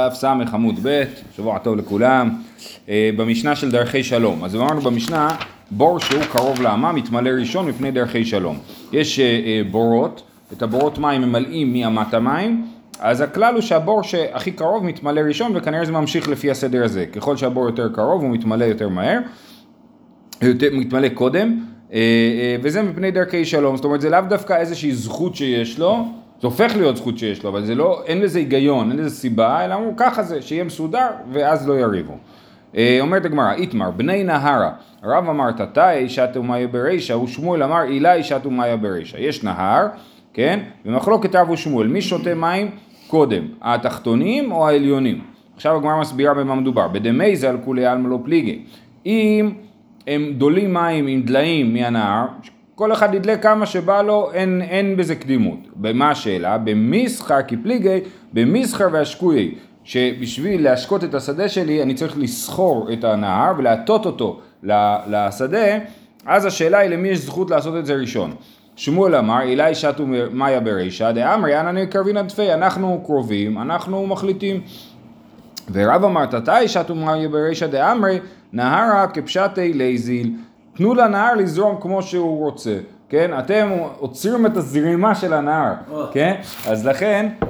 דף ס עמוד ב', שבוע טוב לכולם, אה, במשנה של דרכי שלום. אז אמרנו במשנה, בור שהוא קרוב לאמה מתמלא ראשון מפני דרכי שלום. יש אה, אה, בורות, את הבורות מים ממלאים מאמת המים, אז הכלל הוא שהבור שהכי קרוב מתמלא ראשון וכנראה זה ממשיך לפי הסדר הזה. ככל שהבור יותר קרוב הוא מתמלא יותר מהר, יותר, מתמלא קודם, וזה מפני דרכי שלום. זאת אומרת זה לאו דווקא איזושהי זכות שיש לו, זה הופך להיות זכות שיש לו, אבל זה לא, אין לזה היגיון, אין לזה סיבה, אלא אמרו ככה זה, שיהיה מסודר ואז לא יריבו. אה, אומרת הגמרא, איתמר, בני נהרה, הרב אמר תתאי שתו מאיה ברישא, ושמואל אמר אילי שתו מאיה ברישא. יש נהר, כן, ומחלוקת רב ושמואל, מי שותה מים קודם, התחתונים או העליונים? עכשיו הגמרא מסבירה במה מדובר, בדמי זה על כולי עלמא לא פליגי. אם הם דולים מים עם דליים מהנהר, כל אחד ידלה כמה שבא לו, אין, אין בזה קדימות. במה השאלה? במסחר כפליגי, במסחר והשקויי, שבשביל להשקות את השדה שלי אני צריך לסחור את הנהר ולהטות אותו לשדה, אז השאלה היא למי יש זכות לעשות את זה ראשון. שמואל אמר, אילי שתו מאיה ברישא, דאמרי אנא נקרבין עדפי, אנחנו קרובים, אנחנו מחליטים. ורב אמר, תתאי שתו מאיה ברישא דאמרי, נהרה כפשטי לייזיל. תנו לנהר לזרום כמו שהוא רוצה, כן? אתם עוצרים את הזרימה של הנהר, כן? אז לכן, אה,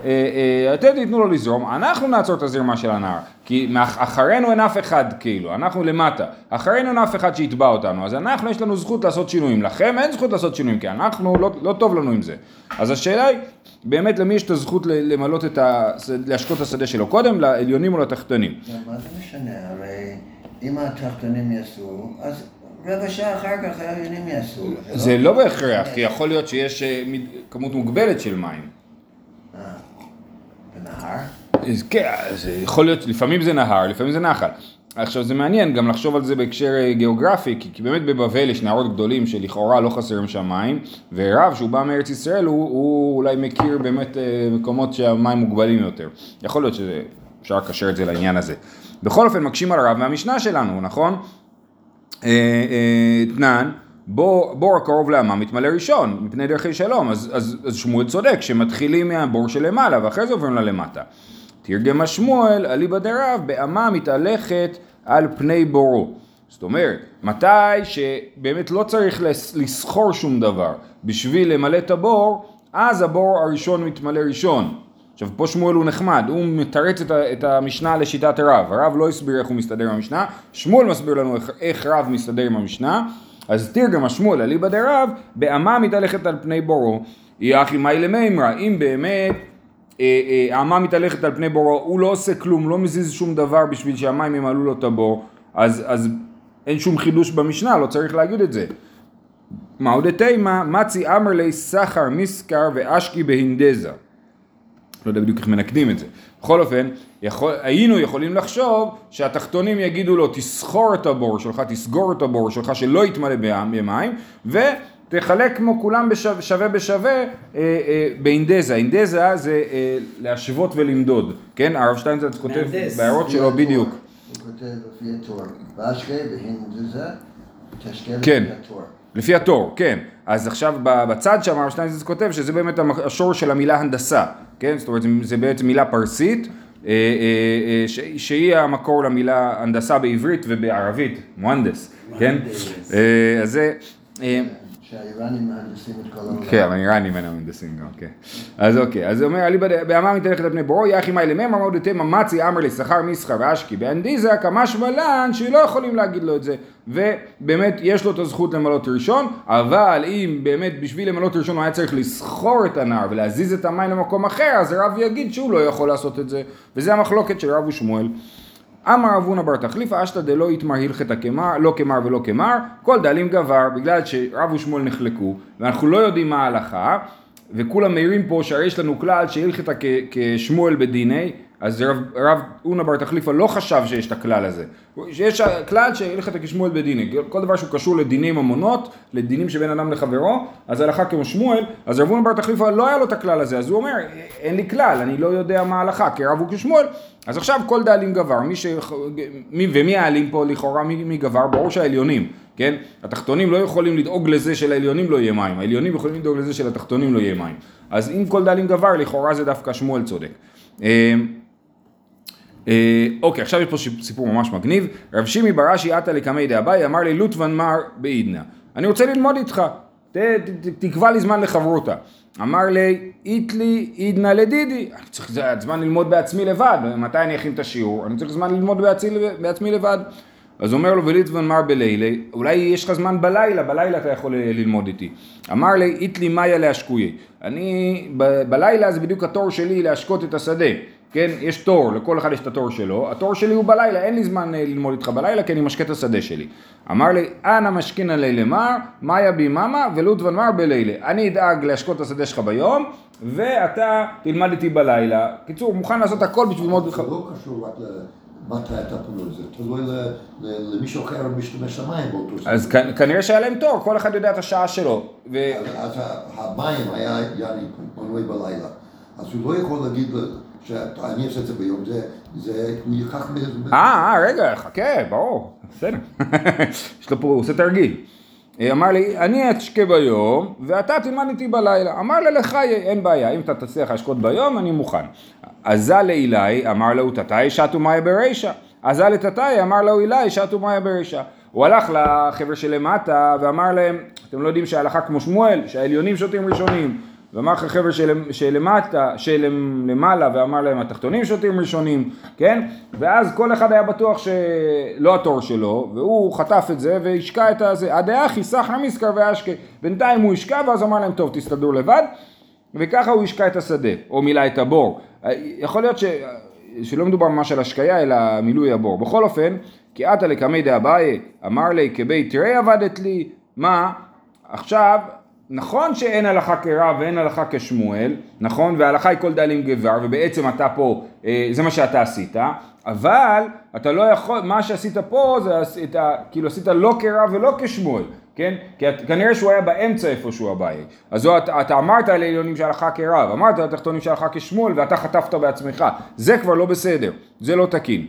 אה, אתם תיתנו לו לזרום, אנחנו נעצור את הזרימה של הנהר, כי אחרינו אין אף אחד כאילו, אנחנו למטה, אחרינו אין אף אחד שיתבע אותנו, אז אנחנו יש לנו זכות לעשות שינויים, לכם אין זכות לעשות שינויים, כי אנחנו, לא, לא טוב לנו עם זה. אז השאלה היא, באמת למי יש את הזכות למלות את ה... להשקות את השדה שלו, קודם לעליונים או לתחתונים. מה זה משנה? הרי אם התחתונים יעשו, אז... רבע שעה אחר כך העניינים יעשו. זה לא בהכרח, כי יכול להיות שיש אה, כמות מוגבלת של מים. אה, בנהר? כן, זה יכול להיות, לפעמים זה נהר, לפעמים זה נחל. עכשיו זה מעניין גם לחשוב על זה בהקשר אה, גיאוגרפי, כי, כי באמת בבבל יש נהרות גדולים שלכאורה לא חסרים שם מים, ורב שהוא בא מארץ ישראל הוא, הוא אולי מכיר באמת מקומות שהמים מוגבלים יותר. יכול להיות שאפשר לקשר את זה לעניין הזה. בכל אופן מקשים על הרב מהמשנה שלנו, נכון? אתנן, בור, בור הקרוב לאמה מתמלא ראשון, מפני דרכי שלום, אז, אז, אז שמואל צודק, שמתחילים מהבור שלמעלה ואחרי זה עוברים ללמטה. תרגם השמואל, אליבא דרב, באמה מתהלכת על פני בורו. זאת אומרת, מתי שבאמת לא צריך לסחור שום דבר בשביל למלא את הבור, אז הבור הראשון מתמלא ראשון. עכשיו פה שמואל הוא נחמד, הוא מתרץ את, את המשנה לשיטת רב, הרב לא הסביר איך הוא מסתדר עם המשנה, שמואל מסביר לנו איך, איך רב מסתדר עם המשנה, אז תרגם השמואל אליבא דרב, באמה מתהלכת על פני בורו, יחי מאי למימרא, אם באמת אה, אה, האמה מתהלכת על פני בורו, הוא לא עושה כלום, לא מזיז שום דבר בשביל שהמים ימלאו לו את הבור, אז, אז אין שום חידוש במשנה, לא צריך להגיד את זה. מעודי תימה, מצי אמר לי סחר מסקר ואשקי בהינדזה לא יודע בדיוק איך מנקדים את זה. בכל אופן, יכול, היינו יכולים לחשוב שהתחתונים יגידו לו תסחור את הבור שלך, תסגור את הבור שלך שלא יתמלא במים, ותחלק כמו כולם בשווה, שווה בשווה אה, אה, באינדזה. אינדזה זה אה, להשוות ולמדוד, כן? הרב שטיינזלץ כותב בהערות שלו בדיוק. הוא כותב לפי התור. ואשקה באינדזה, תשקה כן. לפי התור. לפי התור, כן. אז עכשיו בצד שם הרב שטיינזלץ כותב שזה באמת השור של המילה הנדסה. כן? זאת אומרת זה בעצם מילה פרסית אה, אה, אה, שהיא המקור למילה הנדסה בעברית ובערבית, מוהנדס, כן? אז זה... שהאיראנים מהנדסים את כל העולם. כן, האיראנים מהנדסים גם, כן. אז אוקיי, אז הוא אומר, אליבא באמה מתהלכת על פני בורו, יחי מאי לממה אמר דתימה מצי אמר לשכר מסחר ואשקי באנדיזה כמש ולן שלא יכולים להגיד לו את זה. ובאמת יש לו את הזכות למלות ראשון, אבל אם באמת בשביל למלות ראשון הוא היה צריך לסחור את הנער ולהזיז את המים למקום אחר, אז הרב יגיד שהוא לא יכול לעשות את זה. וזה המחלוקת של רב ושמואל. אמר אבונה בר תחליפה אשתא דלא יתמר הלכתא כמר, לא כמר ולא כמר, כל דלים גבר, בגלל שרב ושמואל נחלקו, ואנחנו לא יודעים מה ההלכה, וכולם מעירים פה שהרי יש לנו כלל שהלכתא כשמואל בדיני, אז רב, רב אונה בר תחליפה לא חשב שיש את הכלל הזה. שיש כלל שהלכתא כשמואל בדיני. כל דבר שהוא קשור לדיני ממונות, לדינים שבין אדם לחברו, אז הלכה כמו שמואל, אז רב אונה בר תחליפה לא היה לו את הכלל הזה, אז הוא אומר, אין לי כלל, אני לא יודע מה ההלכה, כי רב הוא כשמואל. אז עכשיו כל דאלים גבר, מי ש... מי... ומי העלים פה לכאורה מי, מי גבר? ברור שהעליונים, כן? התחתונים לא יכולים לדאוג לזה שלעליונים לא יהיה מים, העליונים יכולים לדאוג לזה שלתחתונים לא יהיה מים. אז אם כל דאלים גבר, לכאורה זה דווקא שמואל צודק. אמ, אה, אוקיי, עכשיו יש פה סיפור ממש מגניב. רב שימי בראשי עטה לקמי דאביי אמר לי לוטבן מר בעידנא. אני רוצה ללמוד איתך, ת, ת, תקבע לי זמן לחברותה. אמר לי, איתלי עידנא לדידי. אני צריך זמן ללמוד בעצמי לבד, מתי אני אכין את השיעור? אני צריך זמן ללמוד בעצמי, בעצמי לבד. אז אומר לו וליטבן מר בלילה, אולי יש לך זמן בלילה, בלילה אתה יכול ל- ללמוד איתי. אמר לי, איתלי מאיה להשקויה. אני, ב, בלילה זה בדיוק התור שלי להשקות את השדה. כן, יש תור, לכל אחד יש את התור שלו, התור שלי הוא בלילה, אין לי זמן אה, ללמוד איתך בלילה כי אני משקה את השדה שלי. אמר לי, אנא משכין עלי למר, מאיה ביממה ולוטבן מר בלילה. אני אדאג להשקות את השדה שלך ביום, ואתה תלמד איתי בלילה. קיצור, מוכן לעשות הכל בשביל ללמוד איתך. זה לא קשור רק למתי אתה פנוי, זה תלוי ל- ל- למישהו אחר משתמש המים באותו שעה. אז כנראה שהיה להם תור, כל אחד יודע את השעה שלו. אז המים היה יעני פנוי בלילה. אז הוא לא יכול להגיד שאני אעשה את זה ביום, זה, זה, הוא ייקח. אה, אה, רגע, חכה, ברור, בסדר. יש לו פה, הוא עושה תרגיל. אה, אמר לי, אני אשקה ביום, ואתה תלמד איתי בלילה. אמר לה, לך אין בעיה, אם אתה תצליח להשקות ביום, אני מוכן. עזה לאילי, אמר לו, תתאי שתו מאיה ברישה. עזה לתתאי, אמר לו, אילי, שתו מאיה ברישה. הוא הלך לחבר'ה שלמטה, ואמר להם, אתם לא יודעים שההלכה כמו שמואל, שהעליונים שותים ראשונים. ואמר לך חבר'ה של, שלמטה, שלמעלה, ואמר להם התחתונים שותים ראשונים, כן? ואז כל אחד היה בטוח שלא התור שלו, והוא חטף את זה והשקע את הזה. הדאחי סחר מסקר ואשקה. בינתיים הוא השקע ואז אמר להם, טוב, תסתדרו לבד, וככה הוא השקע את השדה, או מילא את הבור. יכול להיות ש... שלא מדובר ממש על השקיה, אלא מילוי הבור. בכל אופן, כי עתה לקמי דאביי, אמר לי, כבית תראה עבדת לי, מה? עכשיו, נכון שאין הלכה כרב ואין הלכה כשמואל, נכון? וההלכה היא כל דאלים גבר, ובעצם אתה פה, אה, זה מה שאתה עשית, אבל אתה לא יכול, מה שעשית פה זה עשית, כאילו עשית לא כרב ולא כשמואל, כן? כי את- כנראה שהוא היה באמצע איפשהו הבעיה. אז זו, אתה, אתה אמרת על העליונים שהלכה כרב, אמרת על התחתונים שהלכה כשמואל ואתה חטפת בעצמך, זה כבר לא בסדר, זה לא תקין.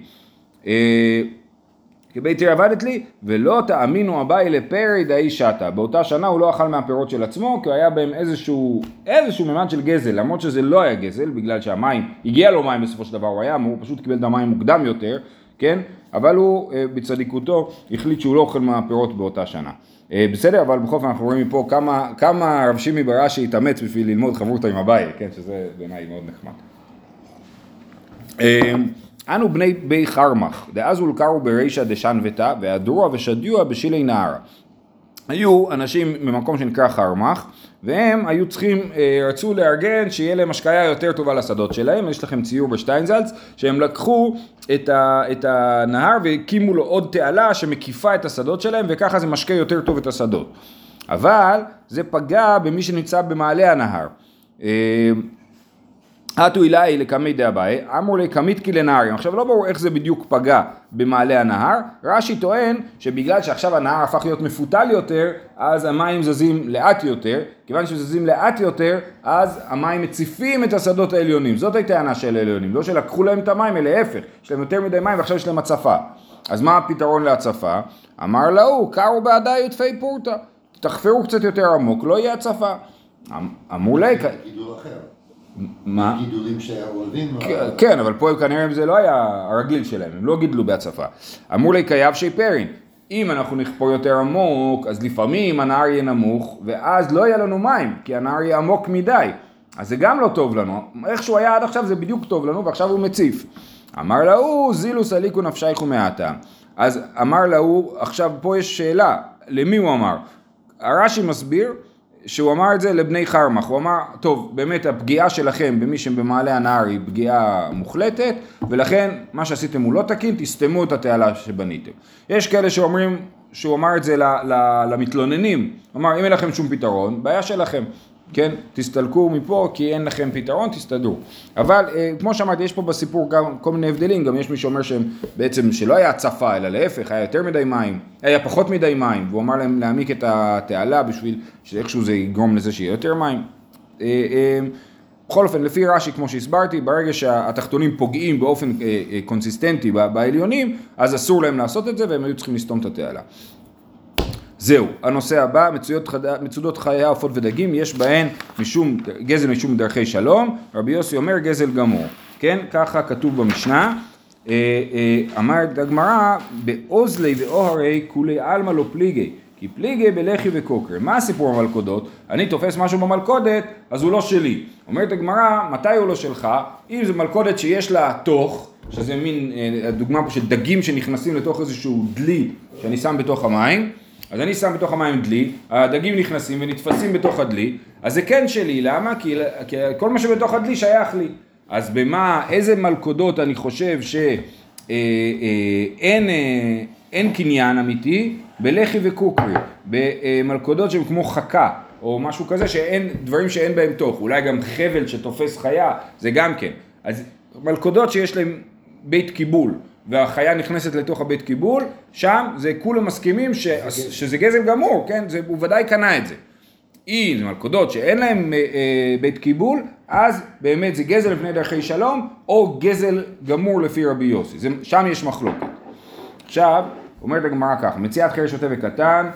אה, כבית תראה עבדת לי, ולא תאמינו אביי לפרי דאי שתה. באותה שנה הוא לא אכל מהפירות של עצמו, כי היה בהם איזשהו, איזשהו ממד של גזל, למרות שזה לא היה גזל, בגלל שהמים, הגיע לו מים בסופו של דבר, הוא היה, הוא פשוט קיבל את המים מוקדם יותר, כן? אבל הוא אה, בצדיקותו החליט שהוא לא אוכל מהפירות באותה שנה. אה, בסדר, אבל בכל אופן אנחנו רואים מפה כמה, כמה רב שימי בראשי התאמץ בשביל ללמוד חברותא עם אביי, כן? שזה בעיניי מאוד נחמד. אנו בני בי חרמך, דאז הולקרו ברישא דשנבתא, והדרוע ושדיוע בשילי נהרה. היו אנשים במקום שנקרא חרמך, והם היו צריכים, אה, רצו לארגן שיהיה להם השקיה יותר טובה לשדות שלהם, יש לכם ציור בשטיינזלץ, שהם לקחו את, ה, את הנהר והקימו לו עוד תעלה שמקיפה את השדות שלהם, וככה זה משקה יותר טוב את השדות. אבל זה פגע במי שנמצא במעלה הנהר. עטו אליי לקמי דאביי, אמרו לי קמית כי לנהרים. עכשיו לא ברור איך זה בדיוק פגע במעלה הנהר, רש"י טוען שבגלל שעכשיו הנהר הפך להיות מפותל יותר, אז המים זזים לאט יותר, כיוון שזזים לאט יותר, אז המים מציפים את השדות העליונים. זאת הטענה של העליונים, לא שלקחו להם את המים, אלא להפך, יש להם יותר מדי מים ועכשיו יש להם הצפה. אז מה הפתרון להצפה? אמר להוא, קרו בעדי יטפי פורתא, תחפרו קצת יותר עמוק, לא יהיה הצפה. אמ- אמרו לי, גידול אחר. מה? גידולים שאוהבים. כן, כן, אבל פה כנראה זה לא היה הרגיל שלהם, הם לא גידלו בהצפה. אמרו לי קייב שי פרין, אם אנחנו נחפור יותר עמוק, אז לפעמים הנהר יהיה נמוך, ואז לא יהיה לנו מים, כי הנהר יהיה עמוק מדי. אז זה גם לא טוב לנו. איך שהוא היה עד עכשיו זה בדיוק טוב לנו, ועכשיו הוא מציף. אמר להוא, זילו סליקו נפשייכו מעתה. אז אמר להוא, עכשיו פה יש שאלה, למי הוא אמר? הרש"י מסביר שהוא אמר את זה לבני חרמך, הוא אמר, טוב, באמת הפגיעה שלכם במי שבמעלה הנהר היא פגיעה מוחלטת, ולכן מה שעשיתם הוא לא תקין, תסתמו את התעלה שבניתם. יש כאלה שאומרים שהוא אמר את זה למתלוננים, הוא אמר, אם אין לכם שום פתרון, בעיה שלכם. כן, תסתלקו מפה כי אין לכם פתרון, תסתדרו. אבל אה, כמו שאמרתי, יש פה בסיפור גם כל מיני הבדלים, גם יש מי שאומר שהם בעצם שלא היה הצפה, אלא להפך, היה יותר מדי מים, היה פחות מדי מים, והוא אמר להם להעמיק את התעלה בשביל שאיכשהו זה יגרום לזה שיהיה יותר מים. אה, אה, בכל אופן, לפי רש"י, כמו שהסברתי, ברגע שהתחתונים פוגעים באופן אה, אה, קונסיסטנטי בעליונים, אז אסור להם לעשות את זה והם היו צריכים לסתום את התעלה. זהו, הנושא הבא, מצויות חד... מצודות חיי עופות ודגים, יש בהן משום, גזל משום דרכי שלום, רבי יוסי אומר גזל גמור, כן? ככה כתוב במשנה. אה, אה, אמרת הגמרא, באוזלי ואוהרי כולי עלמא לא פליגי, כי פליגי בלחי וקוקר. מה הסיפור המלכודות? אני תופס משהו במלכודת, אז הוא לא שלי. אומרת הגמרא, מתי הוא לא שלך? אם זו מלכודת שיש לה תוך, שזה מין, אה, הדוגמה פה של דגים שנכנסים לתוך איזשהו דלי שאני שם בתוך המים, אז אני שם בתוך המים דלי, הדגים נכנסים ונתפסים בתוך הדלי, אז זה כן שלי, למה? כי, כי כל מה שבתוך הדלי שייך לי. אז במה, איזה מלכודות אני חושב שאין אה, אה, אין קניין אמיתי? בלחי וקוקרי, במלכודות שהן כמו חכה, או משהו כזה שאין, דברים שאין בהם תוך, אולי גם חבל שתופס חיה, זה גם כן. אז מלכודות שיש להם בית קיבול, והחיה נכנסת לתוך הבית קיבול, שם זה כולם מסכימים ש, שזה גזל גמור, כן? זה, הוא ודאי קנה את זה. אם זה מלכודות שאין להם אה, אה, בית קיבול, אז באמת זה גזל לפני דרכי שלום, או גזל גמור לפי רבי יוסי. זה, שם יש מחלוקת. עכשיו, אומרת הגמרא ככה, מציאת חרש שוטה וקטן,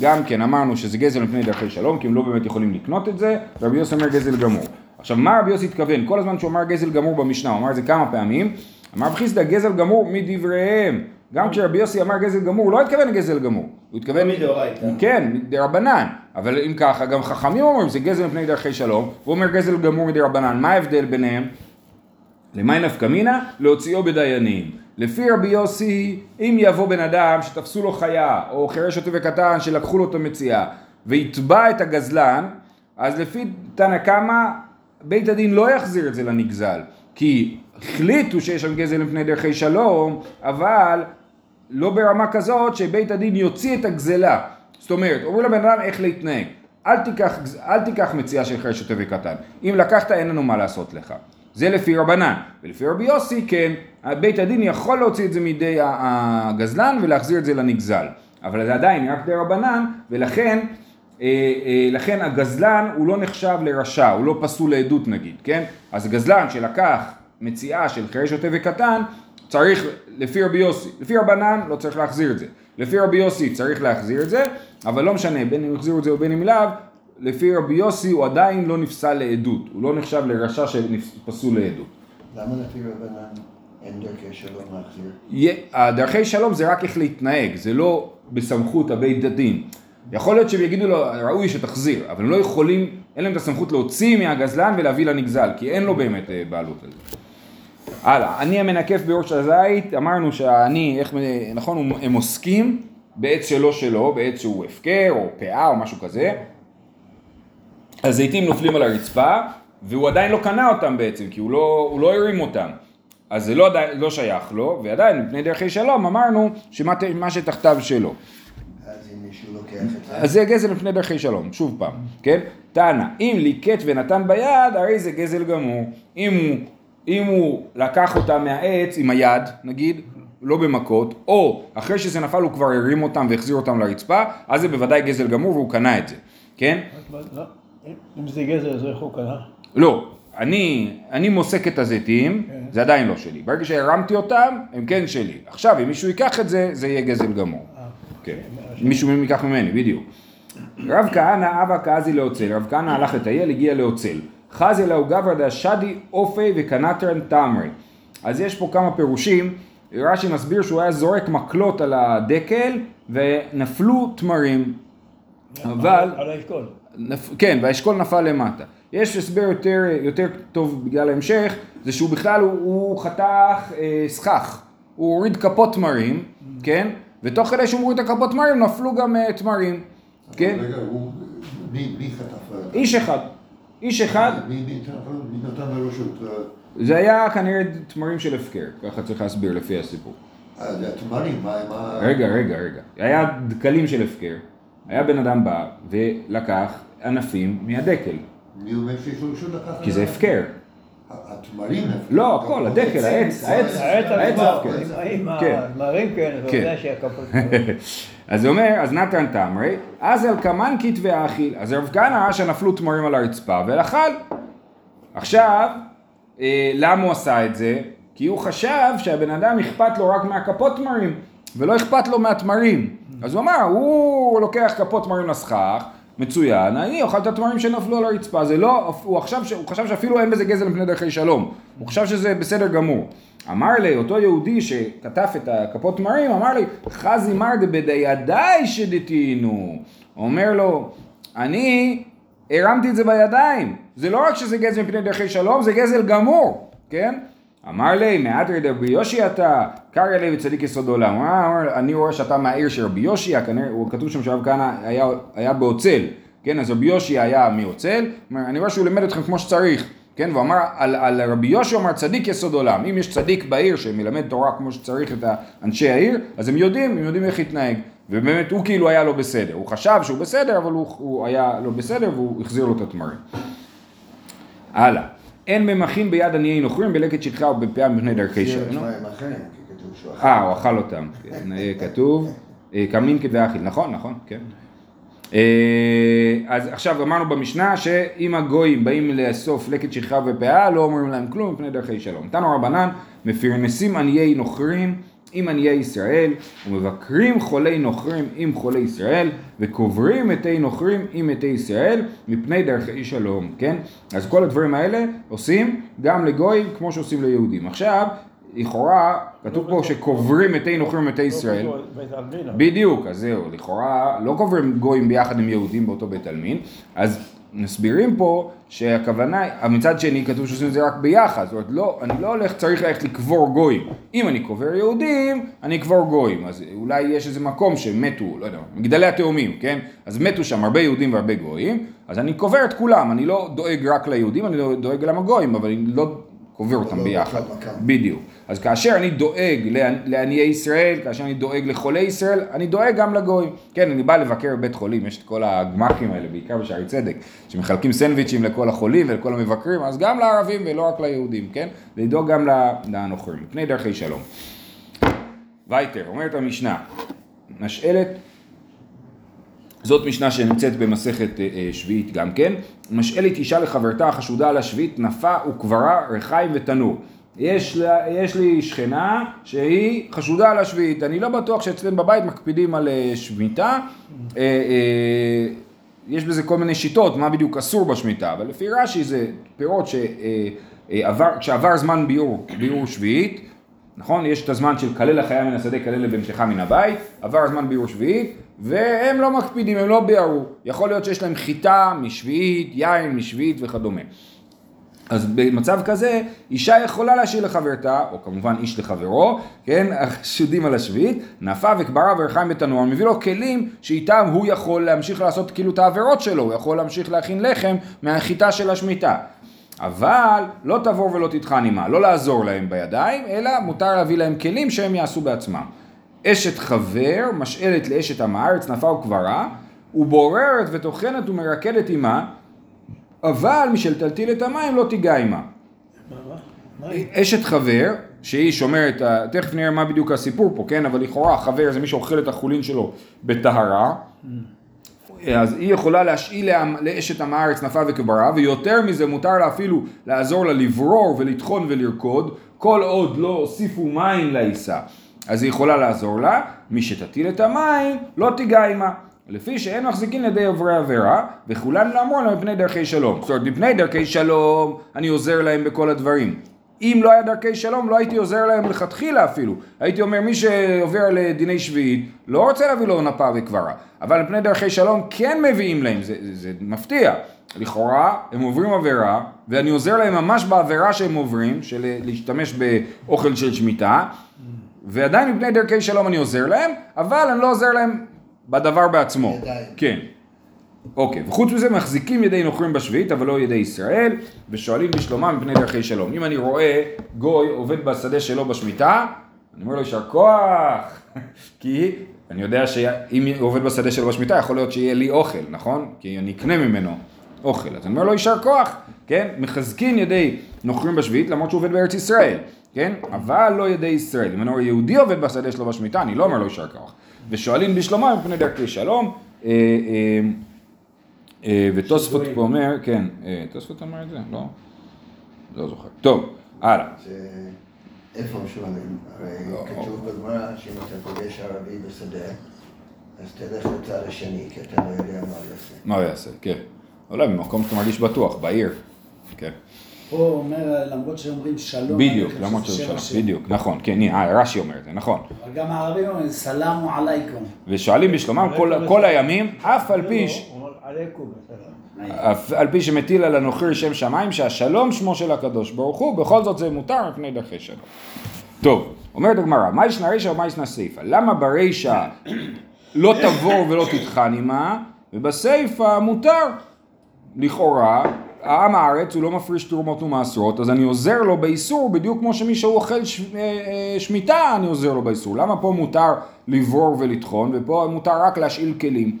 גם כן אמרנו שזה גזל לפני דרכי שלום, כי הם לא באמת יכולים לקנות את זה, ורבי יוסי אומר גזל גמור. עכשיו, מה רבי יוסי התכוון? כל הזמן שהוא אמר גזל גמור במשנה, הוא אמר את זה כמה פעמים, אמר רב חיסדא גזל גמור מדבריהם. גם כשרבי יוסי אמר גזל גמור, הוא לא התכוון לגזל גמור. הוא התכוון... מדאורייתא. כן, מדרבנן. אבל אם ככה, גם חכמים אומרים זה גזל מפני דרכי שלום, הוא אומר גזל גמור מדרבנן. מה ההבדל ביניהם? למאי נפקא מינה? להוציאו בדיינים. לפי רבי יוסי, אם יבוא בן אדם שתפסו לו חיה, או חירש שוטה וקטן שלקחו לו את המציאה, ויתבע את הגזלן, אז לפי תנא קמא, בית הדין לא יחזיר את זה לנגזל. כי החליטו שיש שם גזל מפני דרכי שלום, אבל לא ברמה כזאת שבית הדין יוציא את הגזלה. זאת אומרת, אומרים לבן אדם איך להתנהג. אל תיקח, אל תיקח מציאה של חרש שוטה וקטן. אם לקחת אין לנו מה לעשות לך. זה לפי רבנן. ולפי רבי יוסי כן, בית הדין יכול להוציא את זה מידי הגזלן ולהחזיר את זה לנגזל. אבל זה עדיין רק די רבנן, ולכן אה, אה, לכן הגזלן הוא לא נחשב לרשע, הוא לא פסול לעדות נגיד, כן? אז הגזלן שלקח מציאה של חירש שוטה וקטן, צריך, לפי רבי יוסי, לפי רבנן לא צריך להחזיר את זה. לפי רבי יוסי צריך להחזיר את זה, אבל לא משנה, בין אם יחזירו את זה ובין אם לאו, לפי רבי יוסי הוא עדיין לא נפסל לעדות, הוא לא נחשב לרשע שפסול לעדות. למה לפי רבנן אין דרכי שלום להחזיר? הדרכי שלום זה רק איך להתנהג, זה לא בסמכות הבית הדין. יכול להיות שהם יגידו לו, ראוי שתחזיר, אבל הם לא יכולים, אין להם את הסמכות להוציא מהגזלן ולהביא לנגזל, כי אין לו באמת אה, בעלות על זה. הלאה, אני המנקף בראש הזית, אמרנו שאני, איך, נכון, הם עוסקים בעץ שלא שלו, בעץ שהוא הפקר או פאה או משהו כזה, הזיתים נופלים על הרצפה, והוא עדיין לא קנה אותם בעצם, כי הוא לא, הוא לא הרים אותם. אז זה לא, עדיין- לא שייך לו, ועדיין מפני דרכי שלום אמרנו שמה שתחתיו שלו. אז זה, אז זה גזל מפני דרכי שלום, שוב פעם, כן? תנא, אם ליקט ונתן ביד, הרי זה גזל גמור. אם הוא, אם הוא לקח אותה מהעץ עם היד, נגיד, לא במכות, או אחרי שזה נפל הוא כבר הרים אותם והחזיר אותם לרצפה, אז זה בוודאי גזל גמור והוא קנה את זה, כן? אם זה גזר, אז איך הוא קנה? לא, אני, אני מוסק את הזיתים, כן. זה עדיין לא שלי. ברגע שהרמתי אותם, הם כן שלי. עכשיו, אם מישהו ייקח את זה, זה יהיה גזל גמור. אה, כן. מישהו ייקח ממני, בדיוק. רב כהנא אבא קאזי לאוצל, רב כהנא הלך לטייל, הגיע לאוצל. חזי לאו גברא דשדי אופי וקנטרן תמרי. אז יש פה כמה פירושים, רש"י מסביר שהוא היה זורק מקלות על הדקל ונפלו תמרים. אבל... על האשכול. נפ... כן, והאשכול נפל למטה. יש הסבר יותר, יותר טוב בגלל ההמשך, זה שהוא בכלל, הוא, הוא חתך אה, סכך. הוא הוריד כפות תמרים, כן? ותוך כדי שהוא מוריד את הכפות תמרים, נפלו גם אה, תמרים, כן? רגע, הוא... מי מי חטף? אה, איש אחד. איש אחד, מי נתן-? אה, זה היה כנראה תמרים של הפקר, ככה צריך להסביר לפי הסיפור. אה, זה התמרים, מה... מה- רגע, רגע, רגע. היה דקלים של הפקר. היה בן אדם בא ולקח ענפים מהדקל, מי אומר שיש לו רשות לקחת? כי זה הפקר. התמרים הפקר. לא, הכל, הדקל, העץ, העץ, העץ העץ עצמו, הפקר. אם כן. המרים כן, אז הוא אומר, אז נתן תמרי, אז על כמן כתבי האכיל. אז רב כהנא ראה שנפלו תמרים על הרצפה ואכל. עכשיו, אה, למה הוא עשה את זה? כי הוא חשב שהבן אדם אכפת לו רק מהכפות תמרים, ולא אכפת לו מהתמרים. אז הוא אמר, הוא לוקח כפות תמרים לסכך, מצוין, אני אוכל את התמרים שנפלו על הרצפה, זה לא, הוא, עכשיו, הוא חשב שאפילו אין בזה גזל מפני דרכי שלום, הוא חשב שזה בסדר גמור. אמר לי, אותו יהודי שכתב את הכפות תמרים, אמר לי, חזי מר דבדידי שדתינו. אומר לו, אני הרמתי את זה בידיים. זה לא רק שזה גזל מפני דרכי שלום, זה גזל גמור, כן? אמר לי, מעטרי דרבי יושי אתה, קרא לי וצדיק יסוד עולם. הוא אמר, אני רואה שאתה מהעיר של רבי יושי, כנראה, כתוב שם שהרב כהנא היה, היה באוצל, כן, אז רבי יושי היה אומר, אני רואה שהוא לימד אתכם כמו שצריך, כן, והוא אמר, על, על רבי הוא אמר צדיק יסוד עולם, אם יש צדיק בעיר שמלמד תורה כמו שצריך את אנשי העיר, אז הם יודעים, הם יודעים איך להתנהג, ובאמת הוא כאילו היה לא בסדר, הוא חשב שהוא בסדר, אבל הוא, הוא היה לא בסדר והוא החזיר לו את התמרים. הלאה. אין ממחין ביד עניי נוכרים בלקט שטחה ובפאה מפני דרכי אכל. אה, הוא אכל אותם. כן, אה, כתוב, אה, קמין כדאכיל, נכון, נכון, כן. אה, אז עכשיו אמרנו במשנה שאם הגויים באים לאסוף לקט שכחה ופאה לא אומרים להם כלום מפני דרכי שלום. תנו רבנן מפרנסים עניי נוכרים עם עניי ישראל ומבקרים חולי נוכרים עם חולי ישראל וקוברים מתי נוכרים עם מתי ישראל מפני דרכי שלום, כן? אז כל הדברים האלה עושים גם לגויים כמו שעושים ליהודים. עכשיו, לכאורה, כתוב פה שקוברים מתי נוכרים ומתי ישראל. בית עלמין. בדיוק, אז זהו, לכאורה לא קוברים גויים ביחד עם יהודים באותו בית עלמין, אז מסבירים פה שהכוונה, מצד שני כתוב שעושים את זה רק ביחד, זאת אומרת לא, אני לא הולך, צריך ללכת לקבור גויים, אם אני קובר יהודים, אני אקבור גויים, אז אולי יש איזה מקום שמתו, לא יודע, מגדלי התאומים, כן, אז מתו שם הרבה יהודים והרבה גויים, אז אני קובר את כולם, אני לא דואג רק ליהודים, אני דואג גם לגויים, אבל אני לא קובר אותם לא ביחד, באחד מקום. בדיוק. אז כאשר אני דואג לעני- לעניי ישראל, כאשר אני דואג לחולי ישראל, אני דואג גם לגויים. כן, אני בא לבקר בבית חולים, יש את כל הגמ"חים האלה, בעיקר בשערי צדק, שמחלקים סנדוויצ'ים לכל החולים ולכל המבקרים, אז גם לערבים ולא רק ליהודים, כן? לדאוג גם לנוכרים, מפני דרכי שלום. וייטר, אומרת המשנה, נשאלת זאת משנה שנמצאת במסכת אה, אה, שביעית גם כן. משאלת אישה לחברתה החשודה על השביעית, נפה וקברה, ריחיים ותנור. יש, לה, יש לי שכנה שהיא חשודה על השביעית, אני לא בטוח שאצלם בבית מקפידים על אה, שמיטה. אה, אה, יש בזה כל מיני שיטות, מה בדיוק אסור בשמיטה, אבל לפי רש"י זה פירות שעבר, כשעבר זמן ביעור, ביעור שביעית, נכון? יש את הזמן של כלל החיה מן השדה, כלל לבנתך מן הבית, עבר הזמן ביעור שביעית, והם לא מקפידים, הם לא ביערו. יכול להיות שיש להם חיטה משביעית, יין משביעית וכדומה. אז במצב כזה, אישה יכולה להשאיר לחברתה, או כמובן איש לחברו, כן, החשודים על השביעית, נפה וקברה וריחיים בתנור, מביא לו כלים שאיתם הוא יכול להמשיך לעשות כאילו את העבירות שלו, הוא יכול להמשיך להכין לחם מהחיטה של השמיטה. אבל לא תבור ולא תטחן עמה, לא לעזור להם בידיים, אלא מותר להביא להם כלים שהם יעשו בעצמם. אשת חבר, משאלת לאשת עם הארץ, נפה וקברה, ובוררת וטוחנת ומרקדת עמה, אבל משל תלתיל את המים לא תיגע עמה. מה, מה? מה היא? אשת חבר, שהיא שומרת, תכף נראה מה בדיוק הסיפור פה, כן? אבל לכאורה חבר זה מי שאוכל את החולין שלו בטהרה. אז היא יכולה להשאיל לאשת עם הארץ נפה וקברה, ויותר מזה מותר לה אפילו לעזור לה לברור ולטחון ולרקוד, כל עוד לא הוסיפו מים לעיסה. אז היא יכולה לעזור לה, מי שתטיל את המים לא תיגע עמה. לפי שאין מחזיקין לידי עוברי עבירה, וכולן לאמור להם מפני דרכי שלום. זאת אומרת, מפני דרכי שלום אני עוזר להם בכל הדברים. אם לא היה דרכי שלום, לא הייתי עוזר להם לכתחילה אפילו. הייתי אומר, מי שעובר לדיני שביעית, לא רוצה להביא לו נפה וקברה. אבל מפני דרכי שלום כן מביאים להם, זה, זה, זה מפתיע. לכאורה, הם עוברים עבירה, ואני עוזר להם ממש בעבירה שהם עוברים, של להשתמש באוכל של שמיטה, ועדיין מפני דרכי שלום אני עוזר להם, אבל אני לא עוזר להם בדבר בעצמו. ידיים. כן. אוקיי, וחוץ מזה מחזיקים ידי נוכרים בשביעית, אבל לא ידי ישראל, ושואלים בשלומם מפני דרכי שלום. אם אני רואה גוי עובד בשדה שלו בשמיטה, אני אומר לו יישר כוח, כי אני יודע שאם הוא עובד בשדה שלו בשמיטה, יכול להיות שיהיה לי אוכל, נכון? כי אני אקנה ממנו אוכל. אז אני אומר לו יישר כוח, כן? מחזקים ידי נוכרים בשביעית, למרות שהוא עובד בארץ ישראל, כן? אבל לא ידי ישראל. אם אני רואה יהודי עובד בשדה שלו בשמיטה, אני לא אומר לו יישר כוח. ושואלים בשלומם מפני דרכי שלום. אה, אה, אה, ותוספות פה אומר, כן, תוספות אמר את זה? לא? לא זוכר. טוב, הלאה. איפה שואלים? הרי לא. כתוב בגמרא שאם אתה פוגש ערבי בשדה, אז תלך לצד השני, כי אתה לא יודע מה הוא יעשה. מה הוא יעשה? כן. אולי במקום שאתה מרגיש בטוח, בעיר. כן. פה אומר, למרות שאומרים שלום, בדיוק, למרות שם שלום. בדיוק, נכון, כן, הנה, אה, רש"י אומר את זה, נכון. אבל גם הערבים אומרים, סלאמו עלייקום. ושואלים בשלומם כל- כל הימים, אף על פי בסדר. אף על פי שמטיל על הנוכרי שם שמיים שהשלום שמו של הקדוש ברוך הוא, בכל זאת זה מותר מפני דרכי שלום. טוב, אומרת הגמרא, מה ישנה רישא ומה ישנה סיפא? למה ברישא לא תבור ולא תטחן עמה, ובסיפא מותר? לכאורה, העם הארץ הוא לא מפריש תרומות ומעשרות, אז אני עוזר לו באיסור בדיוק כמו שמישהו אוכל ש... אה, אה, שמיטה, אני עוזר לו באיסור. למה פה מותר לברור ולטחון, ופה מותר רק להשאיל כלים?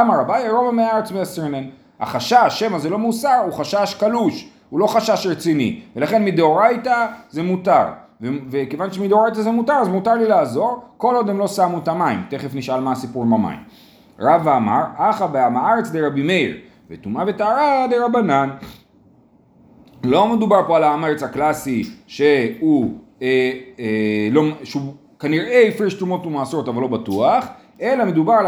אמר אביי, רוב עמי הארץ והסרנן. החשש, שמא זה לא מוסר, הוא חשש קלוש, הוא לא חשש רציני, ולכן מדאורייתא זה מותר. ו- וכיוון שמדאורייתא זה מותר, אז מותר לי לעזור, כל עוד הם לא שמו את המים. תכף נשאל מה הסיפור עם המים. רבא אמר, אחא בעם הארץ דרבי מאיר, וטומאה וטהרה דרבנן. לא מדובר פה על הארץ הקלאסי שהוא, אה, אה, לא, שהוא כנראה הפריש תרומות ומעשרות אבל לא בטוח, אלא מדובר על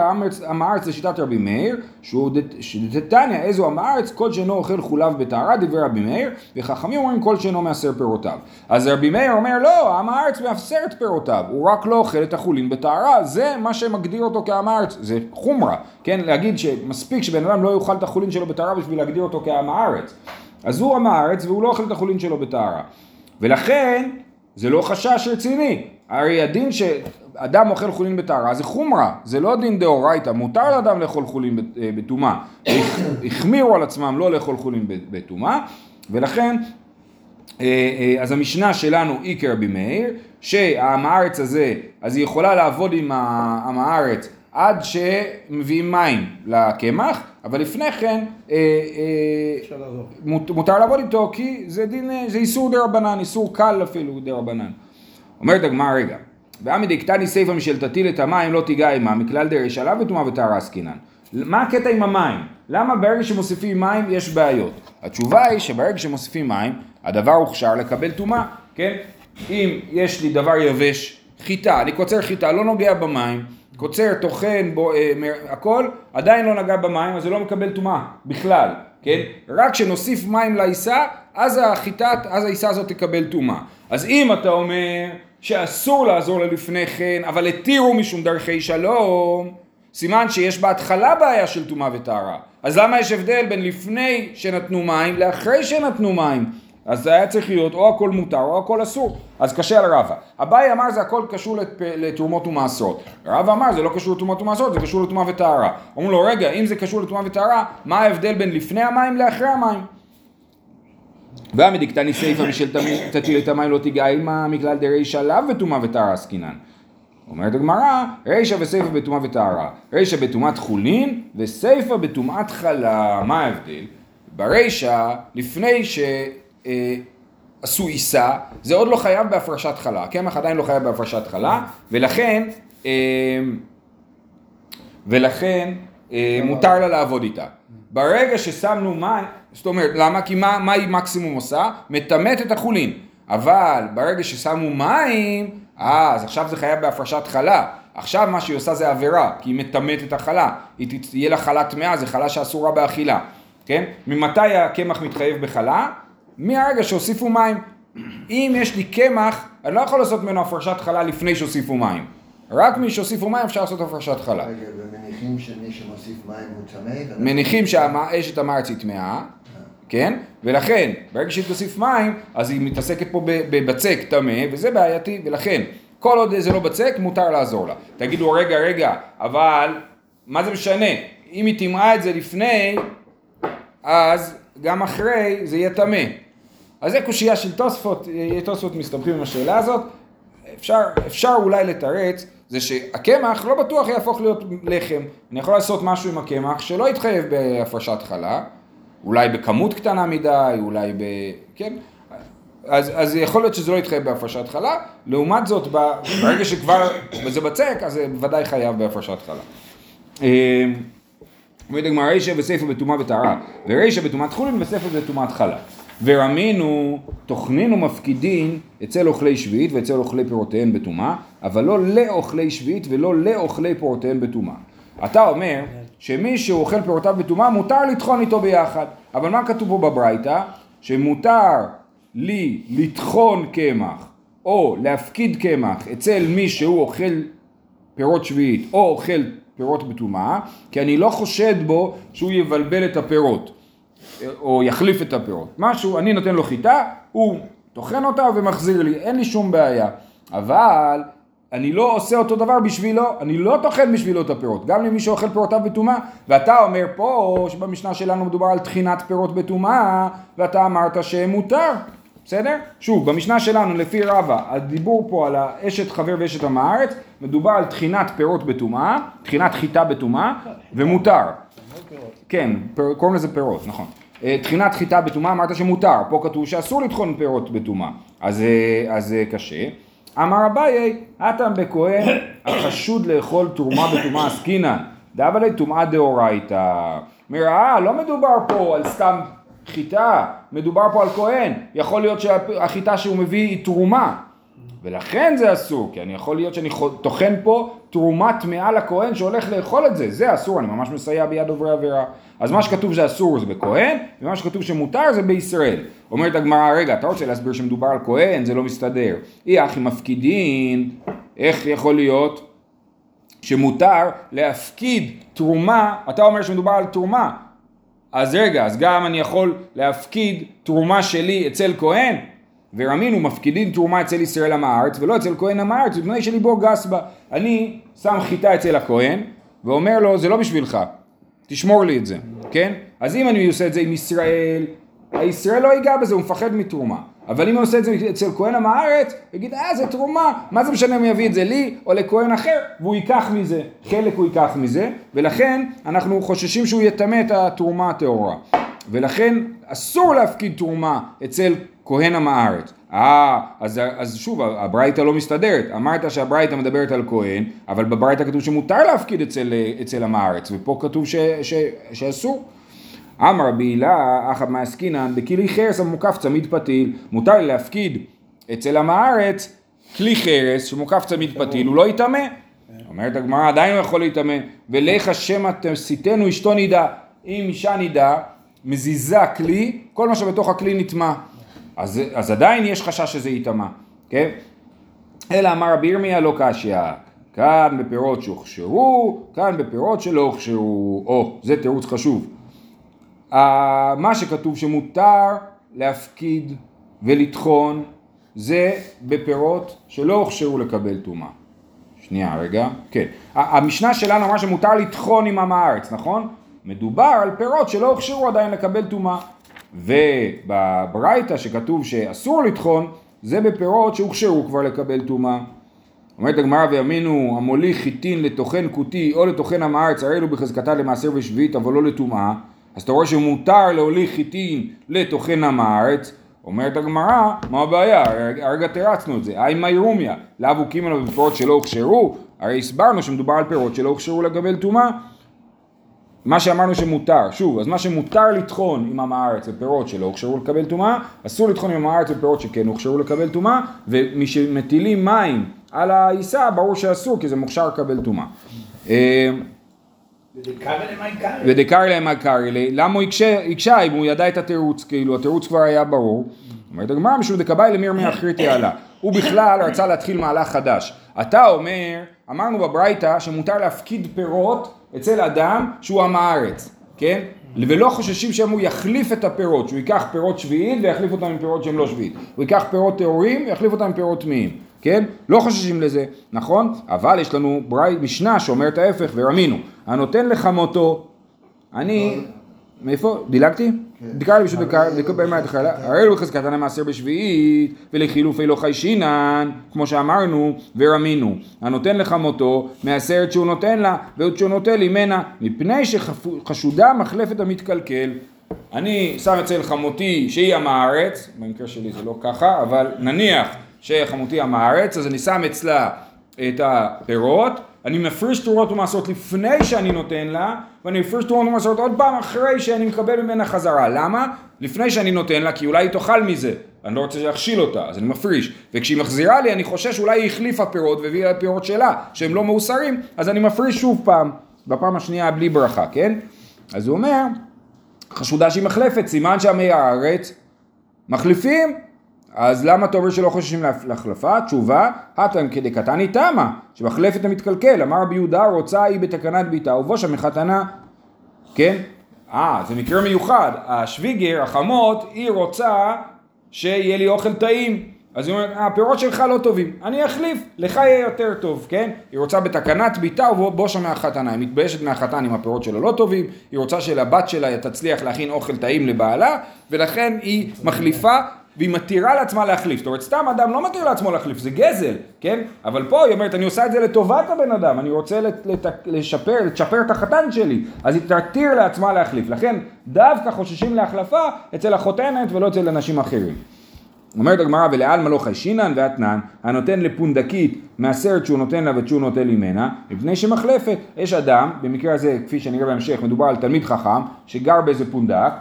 עם הארץ לשיטת רבי מאיר, שהוא דת- שדתניא איזו עם הארץ כל שאינו אוכל חוליו בטהרה דברי רבי מאיר, וחכמים אומרים כל שאינו מעשר פירותיו. אז רבי מאיר אומר לא, עם הארץ מאפשר את פירותיו, הוא רק לא אוכל את החולין בטהרה, זה מה שמגדיר אותו כעם הארץ, זה חומרה, כן, להגיד שמספיק שבן אדם לא יאכל את החולין שלו בטהרה בשביל להגדיר אותו כעם הארץ. אז הוא עם הארץ והוא לא אוכל את החולין שלו בטהרה. ולכן זה לא חשש רציני. הרי הדין שאדם אוכל חולין בטהרה זה חומרה, זה לא דין דאורייתא, מותר לאדם לאכול חולין אה, בטומאה. החמירו על עצמם לא לאכול חולין בטומאה, ולכן אה, אה, אז המשנה שלנו היא כרבי מאיר, שהעם הארץ הזה, אז היא יכולה לעבוד עם העם הארץ עד שמביאים מים לקמח, אבל לפני כן אה, אה, מותר לעבוד איתו כי זה דין, זה איסור דה רבנן, איסור קל אפילו דה רבנן. אומרת הגמרא רגע, ועמי דקתני סיפא משל תטיל את המים לא תיגע עמה מכלל דרש עליו וטומאה וטהרה עסקינן. מה הקטע עם המים? למה ברגע שמוסיפים מים יש בעיות? התשובה היא שברגע שמוסיפים מים הדבר הוכשר לקבל טומאה, כן? אם יש לי דבר יבש, חיטה, אני קוצר חיטה, לא נוגע במים, קוצר, טוחן, בו, אה, מ- הכל, עדיין לא נגע במים, אז זה לא מקבל טומאה בכלל, כן? רק כשנוסיף מים לעיסה, אז החיטה, אז העיסה הזאת תקבל טומאה. אז אם אתה אומר שאסור לעזור לה לפני כן, אבל התירו משום דרכי שלום, סימן שיש בהתחלה בעיה של טומאה וטהרה. אז למה יש הבדל בין לפני שנתנו מים לאחרי שנתנו מים? אז זה היה צריך להיות או הכל מותר או הכל אסור. אז קשה על רבא. אביי אמר זה הכל קשור לת- לתרומות ומעשרות. רבא אמר זה לא קשור לתרומות ומעשרות, זה קשור לטומאה וטהרה. אומרים לו רגע, אם זה קשור לטומאה וטהרה, מה ההבדל בין לפני המים לאחרי המים? והמדיקתני סיפא משל תמי- תטיל את המים לא תיגע עמה מכלל דרישא לאו וטומאה וטהרה עסקינן. אומרת הגמרא, רישא וסיפא בטומאה וטהרה. רישא בטומאת חולין וסיפא בטומאת חלה. מה ההבדל? ברישא, לפני שעשו עיסה, זה עוד לא חייב בהפרשת חלה. הקמח עדיין לא חייב בהפרשת חלה, ולכן, אה, ולכן אה, מותר לה לעבוד איתה. ברגע ששמנו מים, זאת אומרת, למה? כי מה, מה היא מקסימום עושה? מטמאת את החולין. אבל ברגע ששמו מים, אה, אז עכשיו זה חייב בהפרשת חלה. עכשיו מה שהיא עושה זה עבירה, כי היא מטמאת את החלה. היא תהיה לה חלה טמאה, זה חלה שאסורה באכילה. כן? ממתי הקמח מתחייב בחלה? מהרגע שהוסיפו מים. אם יש לי קמח, אני לא יכול לעשות ממנו הפרשת חלה לפני שהוסיפו מים. רק מי שהוסיפו מים אפשר לעשות הפרשת חלה. רגע, ומניחים שמי שמוסיף מים הוא טמא? מניחים שהאשת המארץ היא טמאה, כן? ולכן, ברגע שהיא תוסיף מים, אז היא מתעסקת פה בבצק טמא, וזה בעייתי, ולכן, כל עוד זה לא בצק, מותר לעזור לה. תגידו, רגע, רגע, אבל מה זה משנה? אם היא טימאה את זה לפני, אז גם אחרי זה יהיה טמא. אז זה קושייה של תוספות, אה, תוספות מסתבכים עם השאלה הזאת. אפשר, אפשר אולי לתרץ, זה שהקמח לא בטוח יהפוך להיות לחם. אני יכול לעשות משהו עם הקמח שלא יתחייב בהפרשת חלה, אולי בכמות קטנה מדי, אולי ב... כן? אז, אז יכול להיות שזה לא יתחייב בהפרשת חלה, לעומת זאת, ברגע שכבר זה בצק, אז זה בוודאי חייב בהפרשת חלה. אה, אומרת הגמרא רישא וסיפא בטומאה וטהרה, ורישא בטומאת חולין וסיפא בטומאת חלה. ורמינו, תוכנין ומפקידין אצל אוכלי שביעית ואצל אוכלי פירותיהן בטומאה, אבל לא לאוכלי שביעית ולא לאוכלי פירותיהן בטומאה. אתה אומר שמי שאוכל פירותיו בטומאה מותר לטחון איתו ביחד, אבל מה כתוב פה בברייתא? שמותר לי לטחון קמח או להפקיד קמח אצל מי שהוא אוכל פירות שביעית או אוכל פירות בטומאה, כי אני לא חושד בו שהוא יבלבל את הפירות או יחליף את הפירות. משהו, אני נותן לו חיטה, הוא טוחן אותה ומחזיר לי, אין לי שום בעיה. אבל אני לא עושה אותו דבר בשבילו, אני לא טוחן בשבילו את הפירות, גם למי שאוכל פירותיו בטומאה, ואתה אומר פה שבמשנה שלנו מדובר על טחינת פירות בטומאה, ואתה אמרת שמותר, בסדר? שוב, במשנה שלנו לפי רבא, הדיבור פה על האשת חבר ואשת עם הארץ, מדובר על טחינת פירות בטומאה, טחינת חיטה בטומאה, ומותר. כן, קוראים לזה פירות, נכון. אה, טחינת חיטה בטומאה אמרת שמותר, פה כתוב שאסור לטחון פירות בטומאה, אז, אה, אז זה קשה. אמר אביי, הטם בכהן החשוד לאכול תרומה בטומאה עסקינן, דאבלי טומאה דאורייתא. אומר, אה, לא מדובר פה על סתם חיטה, מדובר פה על כהן, יכול להיות שהחיטה שהוא מביא היא תרומה, ולכן זה אסור, כי אני יכול להיות שאני טוחן פה תרומה טמאה לכהן שהולך לאכול את זה, זה אסור, אני ממש מסייע ביד עוברי עבירה. אז מה שכתוב שאסור זה בכהן, ומה שכתוב שמותר זה בישראל. אומרת הגמרא, רגע, אתה רוצה להסביר שמדובר על כהן, זה לא מסתדר. אי אחי מפקידין, איך יכול להיות שמותר להפקיד תרומה, אתה אומר שמדובר על תרומה, אז רגע, אז גם אני יכול להפקיד תרומה שלי אצל כהן? ורמינו מפקידים תרומה אצל ישראל עם הארץ ולא אצל כהן עם הארץ מפני שליבו גס בה. אני שם חיטה אצל הכהן ואומר לו זה לא בשבילך, תשמור לי את זה, כן? אז אם אני עושה את זה עם ישראל, הישראל לא ייגע בזה, הוא מפחד מתרומה. אבל אם אני עושה את זה אצל כהן עם הארץ, יגיד אה זה תרומה, מה זה משנה אם יביא את זה לי או לכהן אחר, והוא ייקח מזה, חלק הוא ייקח מזה, ולכן אנחנו חוששים שהוא יטמא את התרומה הטהורה. ולכן אסור להפקיד תרומה אצל כהן עם הארץ. אה, אז, אז שוב, הברייתא לא מסתדרת. אמרת שהברייתא מדברת על כהן, אבל בברייתא כתוב שמותר להפקיד אצל, אצל עם הארץ, ופה כתוב ש, ש, שאסור. אמר רבי הילה, אחא מעסקינן, בכלי חרס המוקף צמיד פתיל, מותר להפקיד אצל עם הארץ כלי חרס שמוקף צמיד פתיל, הוא לא יטמא. אומרת הגמרא, עדיין הוא יכול להיטמא, ולך שמא תסיתנו אשתו נידה. אם אישה נידה, מזיזה כלי, כל מה שבתוך הכלי נטמע. אז, אז עדיין יש חשש שזה ייטמע, כן? אלא אמר רבי ירמיה לא קשיא, כאן בפירות שהוכשרו, כאן בפירות שלא הוכשרו, או, זה תירוץ חשוב. Uh, מה שכתוב שמותר להפקיד ולטחון זה בפירות שלא הוכשרו לקבל טומאה. שנייה רגע, כן. המשנה שלנו אמרה שמותר לטחון עם עם הארץ, נכון? מדובר על פירות שלא הוכשרו עדיין לקבל טומאה. ובברייתא שכתוב שאסור לטחון, זה בפירות שהוכשרו כבר לקבל טומאה. אומרת הגמרא וימינו המוליך חיטין לטוחן כותי או לטוחן עם הארץ הרי אלו בחזקתה למעשר ושביעית אבל לא לטומאה אז אתה רואה שמותר להוליך חיטין לטוחן עם הארץ אומרת הגמרא, מה הבעיה? הרגע תרצנו את זה, היי מאי רומיה, לאו הוקים עליו בפירות שלא הוכשרו? הרי הסברנו שמדובר על פירות שלא הוכשרו לקבל טומאה מה שאמרנו שמותר, שוב, אז מה שמותר לטחון עם עם הארץ ופירות שלא הוכשרו לקבל טומאה, אסור לטחון עם עם הארץ ופירות שכן הוכשרו לקבל טומאה, ומשמטילים מים על העיסה, ברור שאסור, כי זה מוכשר לקבל טומאה. ודקר להם מה קרא לי, למה הוא הקשה אם הוא ידע את התירוץ, כאילו התירוץ כבר היה ברור. אומרת הגמרא משום דקבאי למירמי אחריתי עלה. הוא בכלל רצה להתחיל מהלך חדש. אתה אומר, אמרנו בברייתא שמותר להפקיד פירות אצל אדם שהוא עם הארץ, כן? ולא חוששים שהם הוא יחליף את הפירות, שהוא ייקח פירות שביעית ויחליף אותם עם פירות שהם לא שביעית. הוא ייקח פירות טהורים ויחליף אותם עם פירות טמאים, כן? לא חוששים לזה, נכון? אבל יש לנו ברית משנה שאומרת ההפך ורמינו, הנותן לחמותו, אני... מאיפה? דילגתי? דקר לי פשוט דקר, דקר במה התחלה, הרי לו חזקת המעשר בשביעית, ולחילופי לא חיישינן, כמו שאמרנו, ורמינו. הנותן לך מותו, מעשרת שהוא נותן לה, ועוד שהוא נוטל ממנה, מפני שחשודה מחלפת המתקלקל. אני שם אצל חמותי שהיא עם הארץ, במקרה שלי זה לא ככה, אבל נניח שחמותי עם הארץ, אז אני שם אצלה את הפירות, אני מפריש תרורות ומעשרות לפני שאני נותן לה, ואני מפריש תרורות ומעשרות עוד פעם אחרי שאני מקבל ממנה חזרה. למה? לפני שאני נותן לה, כי אולי היא תאכל מזה. אני לא רוצה להכשיל אותה, אז אני מפריש. וכשהיא מחזירה לי, אני חושש שאולי היא החליפה פירות והביאה פירות שלה, שהם לא מאוסרים, אז אני מפריש שוב פעם, בפעם השנייה בלי ברכה, כן? אז הוא אומר, חשודה שהיא מחלפת, סימן שעמי הארץ מחליפים אז למה אתה אומר שלא חוששים להח- להחלפה? תשובה, הטם כדקתני תמה, שמחלפת המתקלקל, אמר רבי יהודה רוצה היא בתקנת ביתה ובושה מחתנה, כן? אה, זה מקרה מיוחד, השוויגר, החמות, היא רוצה שיהיה לי אוכל טעים. אז היא אומרת, הפירות שלך לא טובים, אני אחליף, לך יהיה יותר טוב, כן? היא רוצה בתקנת ביתה ובושה מהחתנה, היא מתביישת מהחתן אם הפירות שלו לא טובים, היא רוצה שלבת שלה תצליח להכין אוכל טעים לבעלה, ולכן היא מחליפה והיא מתירה לעצמה להחליף. זאת אומרת, סתם אדם לא מתיר לעצמו להחליף, זה גזל, כן? אבל פה היא אומרת, אני עושה את זה לטובת הבן אדם, אני רוצה לת, לת, לשפר, לצ'פר את החתן שלי, אז היא תתיר לעצמה להחליף. לכן דווקא חוששים להחלפה אצל החותנת ולא אצל אנשים אחרים. אומרת הגמרא ולעלמא לא חיישינן ואתנן הנותן לפונדקית מהסרט שהוא נותן לה ושהוא נוטל ממנה מפני שמחלפת יש אדם במקרה הזה כפי שנראה בהמשך מדובר על תלמיד חכם שגר באיזה פונדק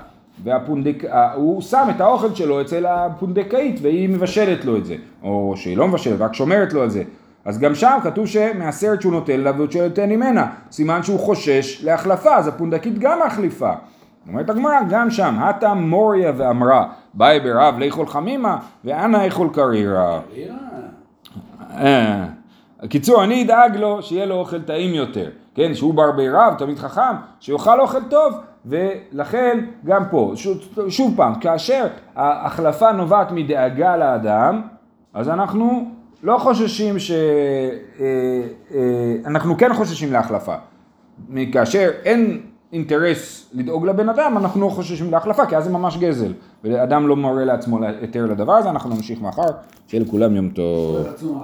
והפונדק, הוא שם את האוכל שלו אצל הפונדקאית והיא מבשלת לו את זה. או שהיא לא מבשלת רק שומרת לו על זה. אז גם שם כתוב שמהסרט שהוא נותן לה והוא נותן ממנה? סימן שהוא חושש להחלפה אז הפונדקית גם מחליפה. אומרת הגמרא, גם שם, הטה מוריה ואמרה, באי ברב לאכול חמימה, ואנא אכול קרירה. אה, קיצור, אני אדאג לו שיהיה לו אוכל טעים יותר, כן, שהוא בר בי רב, תמיד חכם, שיאכל אוכל טוב, ולכן גם פה, שוב, שוב פעם, כאשר ההחלפה נובעת מדאגה לאדם, אז אנחנו לא חוששים ש... אה, אה, אנחנו כן חוששים להחלפה. כאשר אין אינטרס לדאוג לבן אדם, אנחנו לא חוששים להחלפה, כי אז זה ממש גזל. ואדם לא מורה לעצמו היתר לדבר הזה, אנחנו נמשיך מחר, שיהיה לכולם יום טוב.